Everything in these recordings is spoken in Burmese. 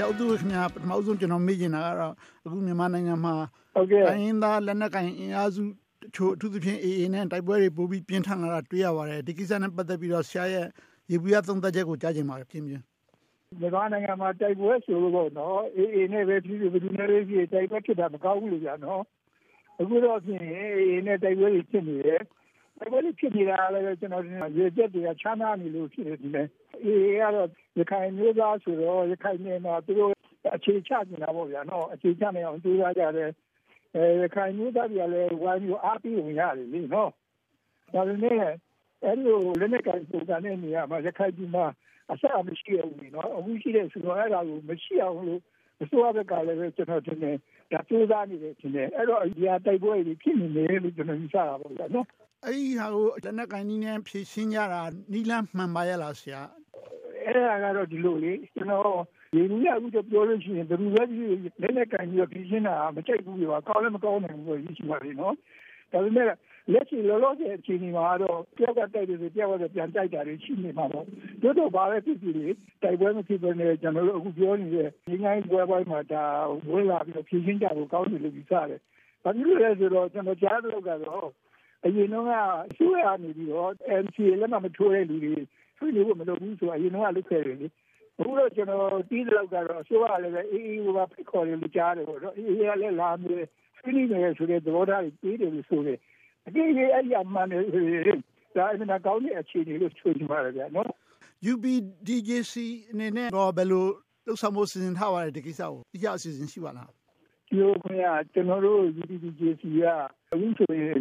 ရာဦးသူခင်ဗျာပထမဆုံးကျွန်တော်မေးချင်တာကတော့အခုမြန်မာနိုင်ငံမှာဟုတ်ကဲ့တိုင်းရင်းသားလက်နက်ကိုင်အင်အားစုချို့အထူးသဖြင့် AA နဲ့တိုက်ပွဲတွေပိုပြီးပြင်းထန်လာတာတွေ့ရပါတယ်ဒီကိစ္စနဲ့ပတ်သက်ပြီးတော့ဆရာရဲ့ရေဘူးရသုံးသက်ချက်ကိုကြားချင်ပါတယ်ပြင်းပြင်းမြန်မာနိုင်ငံမှာတိုက်ပွဲဆိုလို့တော့အေးအေးနဲ့ပဲပြည်ပြည်ပြည်နဲ့ပဲပြည်တိုက်ပွဲဖြစ်တာမကောင်းဘူးလို့ကြာနော်အခုတော့ဖြင့်အေးအေးနဲ့တိုက်ပွဲတွေဖြစ်နေတယ် တိုက်ပွဲတွေဖြစ်နေတာလည်းကျွန်တော်ရေချက်တွေကချမ်းသာနေလို့ဖြစ်နေတယ်အေးအေးကတော့ရခိုင်မျိုးသားဆိုတော့ရခိုင်နယ်မှာသူတို့အခြေချနေတာပေါ့ဗျာနော်အခြေချနေအောင်ကြိုးစားကြတယ်အဲရခိုင်မျိုးသားတွေကလည်းဝိုင်းပြီးအားပြီးဝင်ရတယ်လေနော်ဒါပေမဲ့အဲ့လိုလက်နက်ကင်ပုံစံနဲ့နေရာမှာရခိုင်ပြည်မှာအဆအမရှိဘူးနော်အခုရှိတဲ့ဆိုတော့အဲ့ဒါကိုမရှိအောင်လို့အစိုးရဘက်ကလည်းပဲကျွန်တော်တင်နေဒါစူးစမ်းနေတယ်တင်နေအဲ့တော့ဒီဟာတိုက်ပွဲတွေဖြစ်နေတယ်လို့ကျွန်တော်ယူဆတာပေါ့နော် အဲ့ဒီဟာကိုလက်နက်ကိုင်နည်းနဲ့ဖြည့်ရှင်းကြတာနီလန်းမှန်ပါရလားဆရာအဲ့ဒါကတော့ဒီလိုလေကျွန်တော်ဒီနည်းအခုတော့ပြောလို့ရှိရင်ဘယ်လိုလဲလက်နက်ကင်ပြီးဖြည့်ရှင်းတာမကြိုက်ဘူးပြောကောင်းလည်းမကောင်းနိုင်ဘူးလို့ရှိပါလိမ့်နော်ဒါပေမဲ့လက်ရှိလောလောဆယ်အခြေအနေမှာတော့တယောက်ကတိုက်တယ်တယောက်ကပြန်တိုက်တာတွေရှိနေမှာတော့တို့တော့ဘာပဲဖြစ်ဖြစ်လေတိုက်ပွဲမဖြစ်ဘဲနဲ့ကျွန်တော်တို့အခုပြောနေတဲ့ငင်းငိုင်းပွဲပွဲမှာဒါဝင်လာပြီးဖြည့်ရှင်းကြဖို့ကောင်းတယ်လို့ယူဆတယ်။ဘာဖြစ်လို့လဲဆိုတော့ကျွန်တော်ကြားတော့ကတော့ အရင်ကအစိုးရနေပြီးတော့ MCA လက်မှတ်မထိုးတဲ့လူတွေဆွေးနွေးဖို့မလုပ်ဘူးဆိုအရင်ကလုပ်ခဲ့တယ်လေ။အခုတော့ကျွန်တော်တီးတော့ကတော့အစိုးရလည်းပဲအေးအေးကဖိတ်ခေါ်တယ်လို့ကြားတယ်ပေါ့နော်။အေးအေးကလည်းလာမယ်ဆွေးနွေးမယ်ဆိုတဲ့သဘောထားတွေပြေးတယ်လို့ဆိုတယ်။အတိအကျအဲ့ဒီအမှန်တွေဒါအမှန်ကောင်းတဲ့အခြေအနေလို့ဆိုချင်ပါတယ်ဗျာနော် UPDJC အနေနဲ့တော့ဘယ်လိုလှုပ်ဆောင်မှုစီစဉ်ထားပါလဲဒီကိစ္စကိုအကြအစီအစဉ်ရှိပါလားဒီလိုခင်ဗျာကျွန်တော်တို့ UPDJC ကအခုဆိုရင်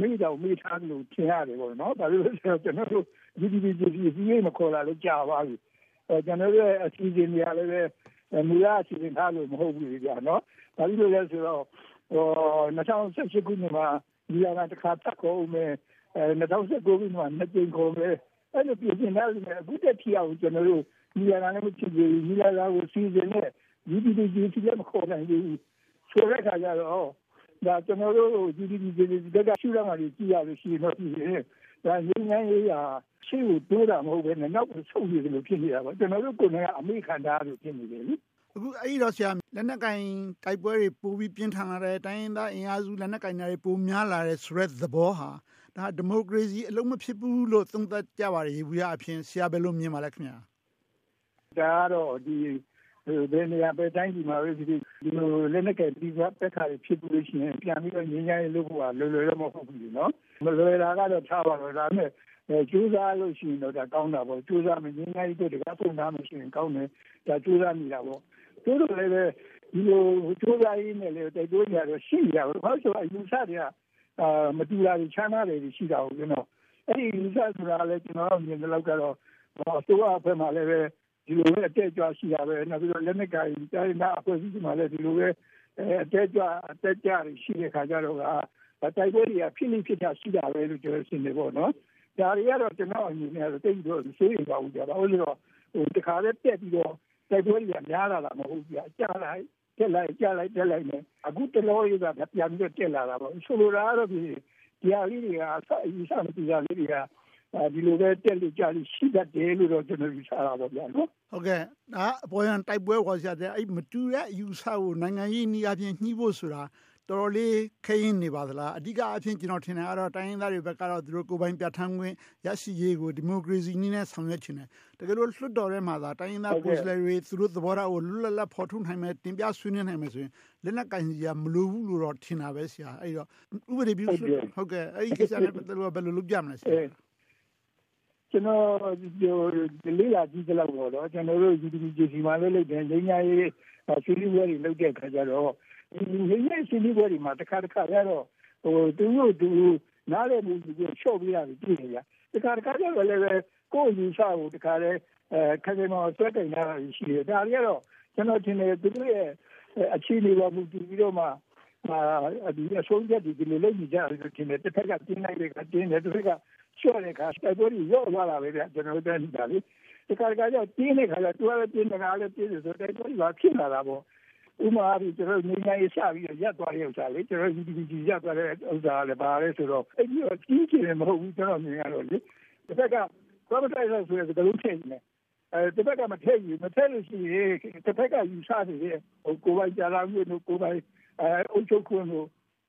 မိတော့မိထားလို့ထင်ရတယ်ပေါ့နော်ဒါလို့ဆိုတော့ကျွန်တော်တို့ UPDJC စီးရိမ်မခေါ်လာလို့ကြာပါပြီအဲကျွန်တော်တို့အစီအစဉ်တွေလည်းပဲမူရအစီအစဉ်ထားလို့မဟုတ်ဘူးကြာနော်ဒါလို့လဲဆိုတော့ဟို2018ခုနှစ်မှာဒီကတစ်ခါတက်ခေါ်ဦးမယ်အဲ2019ခုနှစ်မှာနှစ်ကြိမ်ခေါ်မယ်အဲ့လိုပြင်နေတာလည်းအခုတက်ထီအောင်ကျွန်တော်တို့ဒီကလည်းမဖြစ်ဘူးဒီကလည်းကိုစီစဉ်နဲ့ဒီဒီဒီဒီလည်းမခေါ်နိုင်ဘူးဆိုတဲ့ခါကျတော့ ဒါကျွန်တော်တို့ GDP ဒီကရှုရမှာကြည့်ရလို့ရှိရင်တော့ဒီဒါရင်းနှီးရေးရာရှိကိုတိုးတာမဟုတ်ပဲနဲ့နောက်ဆုံးရလို့ဖြစ်နေတာပါကျွန်တော်တို့ကိုယ်ကအမိခံတာလို့ဖြစ်နေတယ်လေအခုအဲ့ဒီတော့ဆရာလက်နက်ကင်တိုက်ပွဲတွေပိုပြီးပြင်းထန်လာတဲ့တိုင်းရင်းသားအင်အားစုလက်နက်ကင်တွေပိုများလာတဲ့ဆိုတဲ့သဘောဟာဒါဒီမိုကရေစီအလုံးမဖြစ်ဘူးလို့သုံးသပ်ကြပါတယ်ရေဘူးရအဖြစ်ဆရာဘယ်လိုမြင်ပါလဲခင်ဗျာဒါကတော့ဒီ ဘယ်နေရာပဲတိုင်းဒီမှာပဲဒီလိုလက်နက်ကင်ပြီးပတ်ခါဖြစ်လို့ရှိရင်ပြန်ပြီးတော့ငြင်းငြင်းလို့ကလွယ်လွယ်တော့မဟုတ်ဘူးနော်မလွယ်တာကတော့ထားပါတော့ဒါနဲ့ကျိုးစားလို့ရှိရင်တော့ဒါကောင်းတာပေါ့ကျိုးစားမငြင်းငြင်းတို့တကားပုံသားမရှိရင်ကောင်းတယ်ဒါကျိုးစားမိတာပေါ့တို့တို့လည်းပဲဒီလိုကြိုးစားရင်းနဲ့လည်းတိုက်တွန်းကြတော့ရှိရတော့ဘာလို့ဆိုအယူဆတွေကအာမတူတာချမ်းသာတယ်ရှိတာကိုကျွန်တော်အဲ့ဒီယူဆဆိုတာလည်းကျွန်တော်မြင်တဲ့လောက်ကတော့အစိုးရအဖွဲ့မှာလည်းပဲ ဒီလိုပဲအတက်ကြွရှိတာပဲနောက်ပြီးတော့လက်နက်ကိုင်တိုင်းနာအဖွဲ့အစည်းမှာလည်းဒီလိုပဲအတက်ကြွအတက်ကြရှိတဲ့ခါကျတော့ကတိုက်ပွဲတွေကဖြစ်နေဖြစ်တာရှိတာပဲလို့ကျွန်တော်ရှင်းနေပေါ့နော်ဒါတွေကတော့ကျွန်တော်အမြင်နဲ့တိတ်ပြီးတော့စိုးရိမ်ပါဘူးကြပါဦးလို့ဟိုတခါလေးတက်ပြီးတော့တိုက်ပွဲတွေကများလာတာမဟုတ်ဘူး။ကြားလိုက်တက်လိုက်ကြားလိုက်တက်လိုက်နဲ့အခုတလောရကပြန်ပြီးတက်လာတာပေါ့ဆိုလိုတာကတော့ဒီဒီအလေးတွေကအယူဆမတူတာလေးတွေက ဒီလိုပဲတက်လို့ကြားလို့ရှိတတ်တယ်လို့တော့ကျွန်တော်ယူဆတာပေါ့ဗျာနော်ဟုတ်ကဲ့ဒါအပေါ်ရန်တိုက်ပွဲခေါ်ရတဲ့အဲ့မတူတဲ့အယူဆကိုနိုင်ငံရေးနည်းအပြင်ညှိဖို့ဆိုတာတော်တော်လေးခဲရင်နေပါသလားအဓိကအဖြစ်ကျွန်တော်ထင်တယ်ကတော့တိုင်းရင်းသားတွေဘက်ကတော့သူတို့ကိုယ်ပိုင်ပြဋ္ဌာန်းခွင့်ရရှိရေးကိုဒီမိုကရေစီနည်းနဲ့ဆောင်ရွက်ချင်တယ်တကယ်လို့လွှတ်တော်ထဲမှာသာတိုင်းရင်းသားကိုယ်စားလှယ်တွေသူတို့သဘောထားကိုလွတ်လပ်လပ်ဖော်ထုတ်နိုင်မယ်တင်ပြဆွေးနွေးနိုင်မယ်ဆိုရင်လက်နက်ကင်စီကမလိုဘူးလို့တော့ထင်တာပဲဆရာအဲ့တော့ဥပဒေပြုဟုတ်ကဲ့အဲ့ဒီကိစ္စနဲ့ပတ်သက်လို့ဘယ်လိုလုပ်ကြမလဲဆရာ ကျွန်တော်ဒီလေးလာကြည့်ကြလောက်တော့ကျွန်တော်တို့ UDPJC မှာလည်းလုပ်တယ်ငင်းညာရေးဆွေးနွေးပွဲတွေလုပ်တဲ့ခါကျတော့ဒီရင်းရဲ့စီးပွားတွေမှာတစ်ခါတစ်ခါရတော့ဟိုသူတို့သူနားလည်မှုကိုချော့ပြရတယ်ပြည်နေရတခါတစ်ခါကျတော့လည်းကိုယ်ယူဆကိုတခါလဲအဲခက်ခဲမဆွဲတင်ရတာရှိတယ်ဒါတွေကတော့ကျွန်တော်ထင်တယ်သူတို့ရဲ့အခြေအနေပေါ်မူတည်ပြီးတော့မှအာဒီအဆုံးဖြတ်ဒီလိုလုပ်နေကြတယ်လို့ထင်တယ်တစ်ဖက်ကတင်းလိုက်တဲ့ကတင်းတယ်တစ်ဖက်က ချော့တဲ့ခါတိုက်ပွဲကြီးရော့သွားတာပဲဗျကျွန်တော်တို့တက်နေတာလေဒီကရကကြောတင်းတဲ့ခါကျသူကလည်းတင်းနေတာလည်းတင်းတယ်ဆိုတိုက်ပွဲကြီးကဖြစ်လာတာပေါ့ဥမာပြီးကျွန်တော်နေနေရစပြီးရက်သွားတဲ့ဥစ္စာလေကျွန်တော် UDP ရက်သွားတဲ့ဥစ္စာလည်းပါလဲဆိုတော့အဲ့ဒီတော့ကြီးကျယ်မဟုတ်ဘူးကျွန်တော်မြင်ရတော့လေတစ်ဖက်က privatization ဆိုတဲ့ကလေးထည့်နေတစ်ဖက်ကမထည့်ယူမထည့်လို့ရှိရင်တစ်ဖက်ကယူဆနေတဲ့ဟိုကိုယ်ပိုင်ကြာလာမှုတို့ကိုယ်ပိုင်အဲအုပ်ချုပ်ခွင့်တို့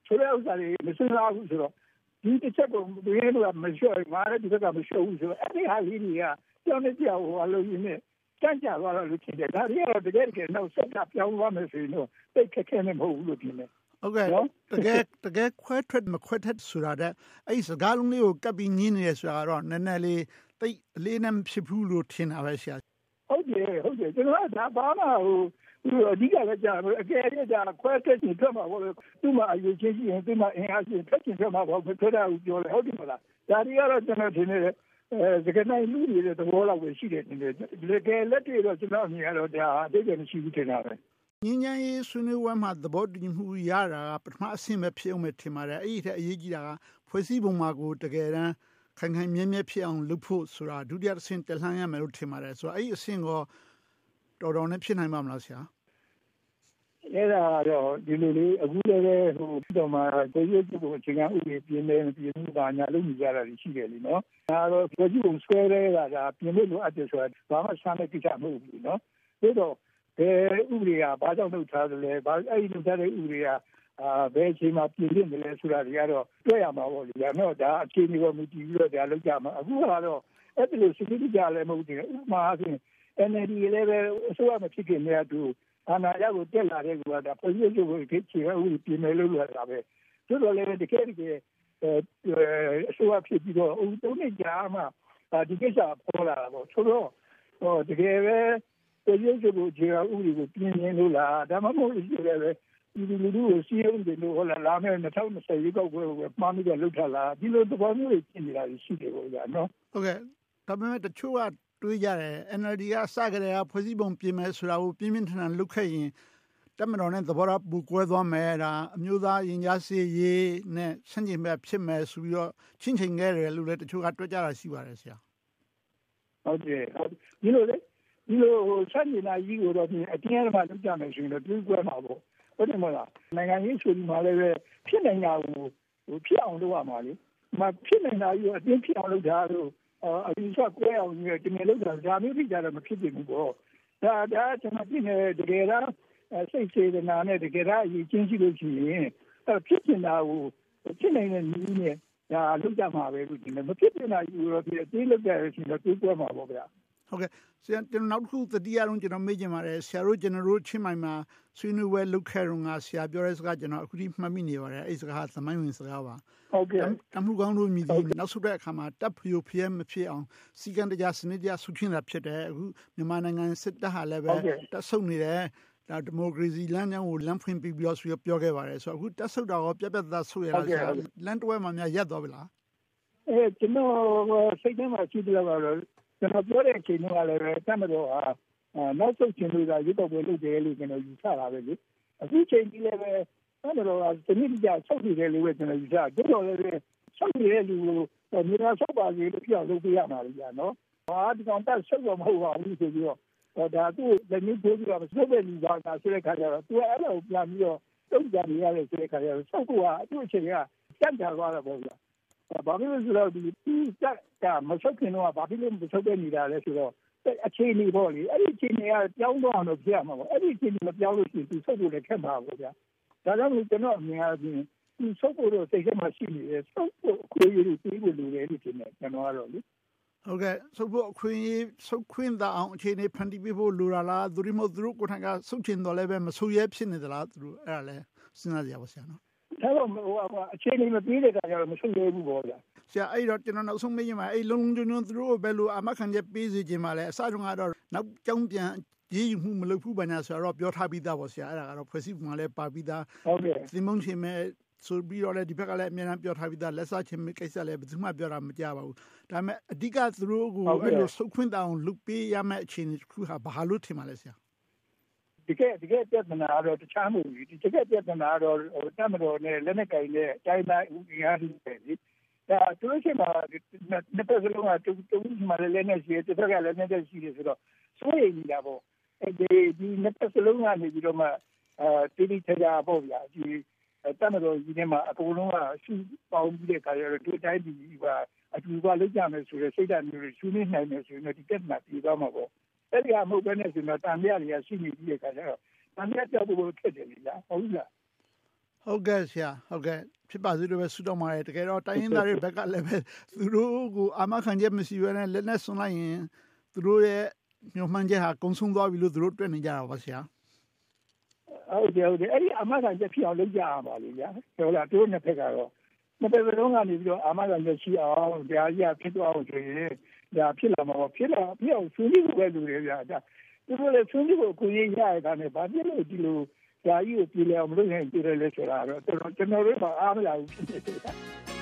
ဆိုတဲ့ဥစ္စာတွေမစဉ်းစားဘူးဆိုတော့ ဒီတစ်ချက်ကိုဘယ်လိုမှမလျှော့ငါလည်းဒီဘက်ကမလျှော့ဘူးဆိုတော့အဲ့ဒီဟာလေးတွေကကြောင်းနေကြောက်ဟိုအလုပ်ရင်းနဲ့ကြမ်းကြသွားတော့လို့ဖြစ်တယ်ဒါတွေကတော့တကယ်တကယ်နောက်ဆက်ကပြောင်းသွားမယ်ဆိုရင်တော့တိတ်ခက်ခဲနေမဟုတ်ဘူးလို့ထင်တယ်ဟုတ်ကဲ့တကယ်တကယ်ခွဲထွက်မခွဲထွက်ဆိုတာတဲ့အဲ့စကားလုံးလေးကိုကပ်ပြီးညင်းနေရဆိုတာကတော့နည်းနည်းလေးတိတ်အလေးနဲ့ဖြစ်ဘူးလို့ထင်တာပဲဆရာဟုတ်တယ်ဟုတ်တယ်ကျွန်တော်ကဒါဘာမှဟို သူအဓိကလည်းကြာအကယ်၍ကြာခွဲထွက်ခြင်းထွက်မှာပေါ့လေသူ့မှာအရေးချင်းရှိရင်သူ့မှာအင်အားရှိထွက်ခြင်းထွက်မှာပေါ့ထွက်တာကိုပြောလေဟုတ်တယ်မလားဒါတွေကတော့ကျွန်တော်ထင်နေတယ်အဲစကနိုင်လူတွေတဲ့သဘောလောက်ပဲရှိတယ်တင်တယ်တကယ်လက်တွေ့တော့ကျွန်တော်အမြင်ကတော့ဒါအတိတ်ကမရှိဘူးထင်တာပဲငင်းငင်းရေးဆွေးနွေးဝဲမှာသဘောတူညီမှုရတာကပထမအဆင့်ပဲဖြစ်အောင်ပဲထင်ပါတယ်အဲ့ဒီထက်အရေးကြီးတာကဖွဲ့စည်းပုံမှာကိုတကယ်တမ်းခိုင်ခိုင်မြဲမြဲဖြစ်အောင်လုပ်ဖို့ဆိုတာဒုတိယအဆင့်တက်လှမ်းရမယ်လို့ထင်ပါတယ်ဆိုတော့အဲ့ဒီအဆင့်က တော်တော်နဲ့ဖြစ်နိုင်ပါမလားဆရာအဲ့ဒါတော့ဒီလိုလေးအခုလည်းပဲဟိုတော့မှကိုရုပ်ကိုအချိန်ကဥပဒေပြင်းနေပြင်းမှုပါညာလို့မြင်ကြတာရှိတယ်လीနော်ဒါတော့ကိုကြီးကိုဆွဲရဲတာကပြင်းလို့အပ်တယ်ဆိုတာဘာမှဆန်းတဲ့ကိစ္စမဟုတ်ဘူးနော်ဒါတော့ဘယ်ဥပဒေကဘာကြောင့်လုပ်ထားသလဲဘာအဲ့ဒီလုပ်ထားတဲ့ဥပဒေကအာဘယ်အချိန်မှာပြင်ပြနေလဲဆိုတာတွေကတော့တွေ့ရမှာပေါ့လေဒါတော့ဒါအခြေအနေကိုမူတည်ပြီးတော့ဒါလုပ်ကြမှာအခုကတော့အဲ့ဒီလိုစနစ်ကြလည်းမဟုတ်ဘူးဥပမာအဖြစ် NLD လည်းပဲအစိုးရမဖြစ်ခင်တည်းကသူအာဏာရကိုတက်လာတဲ့ကူကဒါပြည်သူ့ကိုခေချေဦးပြင်မယ်လို့လာတာပဲသူတို့လည်းတကယ်တကယ်အစိုးရဖြစ်ပြီးတော့ဦးတုံးနေကြမှာဒီကိစ္စပေါ်လာတာပေါ့ဆိုတော့ဟောတကယ်ပဲပြည်သူ့ကိုခြေဦးကိုပြင်နေလို့လားဒါမှမဟုတ်လည်းပဲဒီလူလူကိုစီးရုံးတယ်လို့ဟောလာလာမယ်2020ရေကောက်ပွဲကိုမှားမိတယ်လောက်ထလာဒီလိုသဘောမျိုးတွေဖြစ်နေတာရှိတယ်ပေါ့ဗျာနော်ဟုတ်ကဲ့ဒါပေမဲ့တချို့က တွေးကြတယ် NLD ကစကြတဲ့ဖွဲ့စည်းပုံပြင်မယ်ဆိုတာကိုပြင်းပြင်းထန်ထန်လုပ်ခဲ့ရင်တက်မတော်နဲ့သဘောထားပူကွဲသွားမယ်ဒါအမျိုးသားရင်ကြားစေးရေးနဲ့ဆန့်ကျင်ဘက်ဖြစ်မယ်ဆိုပြီးတော့ချင်းချင်းခဲ့တယ်လို့လည်းတချို့ကတွက်ကြတာရှိပါတယ်ဆရာဟုတ်တယ်ဒီလိုလေဒီလိုဆန့်ကျင်တာကြီးကိုတော့အတင်းအဓမ္မလုပ်ကြမယ်ဆိုရင်တော့တွေးကွဲမှာပေါ့ဟုတ်တယ်မဟုတ်လားနိုင်ငံရေးဆိုပြီးမှလည်းပဲဖြစ်နိုင်တာကိုဟိုဖြစ်အောင်လုပ်ရမှာလေမဖြစ်နိုင်တာကြီးကိုအတင်းဖြစ်အောင်လုပ်တာလို့ အရင်ကကွဲအောင်ကြီးတမင်လုပ်တာဒါမျိုးဖြစ်ကြတော့မဖြစ်ဘူးပေါ့ဒါဒါကျွန်တော်ပြနေတကယ်တော့စိတ်စေတနာနဲ့တကယ်တော့အရင်ချင်းရှိလို့ရှိရင်ဖြစ်နေတာကိုဖြစ်နိုင်တဲ့နည်းနဲ့ဒါလုပ်ကြမှာပဲလို့ဒီမဖြစ်နေတာကြီးတော့ဒီအသေးလုပ်ကြရရှိတော့တွေးကွဲမှာပေါ့ဗျာ ဟုတ်ကဲ့ဆရာကျွန်တော်နောက်တစ်ခုတတိယလုံးကျွန်တော်မေ့ချင်ပါတယ်ဆရာတို့ကျွန်တော်တို့ချင်းမိုင်မှာဆွေးနွေးပွဲလုပ်ခဲ့တော့ငါဆရာပြောတဲ့စကားကျွန်တော်အခုထိမှတ်မိနေပါတယ်အဲ့စကားသမိုင်းဝင်စကားပါဟုတ်ကဲ့တမှုကောင်းတို့မြည်ပြီးနောက်ဆုံးတဲ့အခါမှာတပ်ဖျိုဖျဲမဖြစ်အောင်စီကံတကြစနစ်တကျဆုချင်းတာဖြစ်တယ်အခုမြန်မာနိုင်ငံစစ်တပ်ဟာလည်းပဲတပ်ဆုပ်နေတယ်ဒါဒီမိုကရေစီလမ်းကြောင်းကိုလမ်းဖွင့်ပြီးပြီးတော့ဆိုပြောခဲ့ပါတယ်ဆိုတော့အခုတက်ဆုပ်တာရောပြက်ပြက်သားဆုပ်ရလားဆရာလမ်းတွဲမှာများရက်သွားပြီလားအဲကျွန်တော်စိတ်ထဲမှာရှိတယ်ကတော့ ကျွန်တော်ပြောတဲ့အချိန်တုန်းကလည်းပဲတတ်မတော်ဟာနောက်ဆုံးချင်းတွေကရုပ်တော်ပွဲလုပ်တယ်လို့ကျွန်တော်ယူဆတာပဲလေအခုချိန်ကြီးလည်းပဲတတ်မတော်ကဒီနေ့ကြဆောက်တည်တယ်လို့ပဲကျွန်တော်ယူဆတယ်တော်လည်းပဲဆောက်တည်တဲ့လူကိုမြေသားဆောက်ပါစေလို့ပြောလုပ်ပေးရမှာလေကြာနော်ဟာဒီကောင်တက်ဆောက်တော့မဟုတ်ပါဘူးဆိုပြီးတော့ဒါသူ့လက်ညှိုးထိုးပြီးတော့ဆုပ်တဲ့လူကဆိုတဲ့ခါကျတော့သူအဲ့လိုပြန်ပြီးတော့တုံ့ပြန်ရတဲ့ဆိုတဲ့ခါကျတော့ဆောက်ကအတူအချိန်ကကြက်ကြသွားတာပေါ့ဗျာ ဘာဖြစ်လို့ဆိုတော့ဒီပြီးကမဆုတ်ခင်တော့ဘာဖြစ်လို့မဆုတ်တဲ့နေတာလဲဆိုတော့အခြေအနေပေါ့လေအဲ့ဒီအခြေအနေကပြောင်းသွားအောင်လို့ဖြစ်ရမှာပေါ့အဲ့ဒီအခြေအနေမပြောင်းလို့ရှိရင်သူဆုတ်ဖို့လည်းခက်မှာပေါ့ဗျာဒါကြောင့်ကျွန်တော်အမြင်အပြင်သူဆုတ်ဖို့တော့စိတ်ထဲမှာရှိနေတယ်ဆုတ်ဖို့အခွင့်အရေးတွေပြီးဖို့လိုတယ်လို့ထင်တယ်ကျွန်တော်ကတော့လေဟုတ်ကဲ့ဆုတ်ဖို့အခွင့်အရေးဆုတ်ခွင့်သာအောင်အခြေအနေဖန်တီးပေးဖို့လိုတာလားသူတို့မသူတို့ကိုယ်တိုင်ကဆုတ်ချင်တော့လည်းပဲမဆုတ်ရဲဖြစ်နေသလားသူတို့အဲ့ဒါလဲစဉ်းစားကြပါဆရာနော် ဒါတော့ဟိုအခြေအနေမပြေးတဲ့အခါကျတော့မဆုတ်ရဲဘူးပေါ့ဗျာဆရာအဲ့တော့ကျွန်တော်နောက်ဆုံးမေးချင်ပါအဲ့လုံးလုံးကျွန်းကျွန်းသူတို့ဘယ်လိုအမခံချက်ပေးစီခြင်းပါလဲအစတုန်းကတော့နောက်ကြောင်းပြန်ရေးယူမှုမလုပ်ဘူးဘာညာဆိုတော့ပြောထားပြီးသားပေါ့ဆရာအဲ့ဒါကတော့ဖွဲ့စည်းပုံကလည်းပါပြီးသားဟုတ်ကဲ့သင်မုန်းချင်းမဲ့ဆိုပြီးတော့လည်းဒီဘက်ကလည်းအများအားပြောထားပြီးသားလက်စားချင်းကိစ္စလည်းဘယ်သူမှပြောတာမကြပါဘူးဒါပေမဲ့အဓိကသူတို့ကိုအဲ့လိုဆုတ်ခွင့်တောင်လုပ်ပေးရမယ့်အခြေအနေတစ်ခုဟာဘာလို့ထင်ပါလဲဆရာ ဒီကဲဒီကဲပြဿနာတော့တခြားမဟုတ်ဘူးဒီကဲပြဿနာတော့တမတော်နဲ့လက်နဲ့ကင်နဲ့တိုင်းတိုင်းဥပဒေအားဖြင့်ဒီဒါသူတို့ရှိမှာနှစ်ပတ်စလုံးကတူတူမှလည်းလည်းနဲ့ရှိတယ်တစ်ဖက်ကလည်းနဲ့ရှိတယ်ဆိုတော့စိုးရိမ်နေတာပေါ့အဲဒီဒီနှစ်ပတ်စလုံးကနေပြီးတော့မှအဲတိတိကျကျပေါ့ဗျာဒီတမတော်ကြီးထဲမှာအကုန်လုံးကရှုပေါင်းပြီးတဲ့ခါကျတော့ဒီတိုင်းဒီကအတူပါလောက်ကြမယ်ဆိုတော့စိတ်ဓာတ်မျိုးတွေရှုနေနိုင်မယ်ဆိုရင်ဒီပြဿနာပြေသွားမှာပေါ့ အဲ့ဒီကမဟုတ်ဘဲနဲ့ဆိုတော့တန်မြတွေကရှိနေပြီးတဲ့ခါကျတော့တန်မြကြောက်ဖို့ခက်တယ်လေလားဟုတ်လားဟုတ်ကဲ့ဆရာဟုတ်ကဲ့ဖြစ်ပါစေလို့ပဲဆုတောင်းပါတယ်တကယ်တော့တိုင်းရင်းသားတွေဘက်ကလည်းပဲသူတို့ကိုအာမခံချက်မရှိဘဲနဲ့လက်နဲ့ဆွန်လိုက်ရင်သူတို့ရဲ့ညှို့မှန်းချက်ဟာကုံဆုံးသွားပြီလို့သူတို့တွေ့နေကြတာပါဆရာဟုတ်တယ်ဟုတ်တယ်အဲ့ဒီအာမခံချက်ဖြစ်အောင်လုပ်ကြရပါလိမ့်ဗျာဟုတ်လားတို့နှစ်ဖက်ကတော့နှစ်ဖက်လုံးကနေပြီးတော့အာမခံချက်ရှိအောင်တရားကြီးဖြစ်သွားအောင်ဆိုရင် ဒါဖြစ်လာမှာဖြစ်လာဖြစ်အောင်ဆွေးနွေးဖို့ပဲလိုတယ်ဗျာဒါသူတို့လည်းဆွေးနွေးဖို့ကိုရရရတာနဲ့ဘာဖြစ်လို့ဒီလိုဓာကြီးကိုပြည်လဲအောင်မလုပ်ရင်ပြည်လဲလဲဆိုတာတော့ကျွန်တော်ကျွန်တော်တို့ကအားမလာဘူးဖြစ်နေတယ်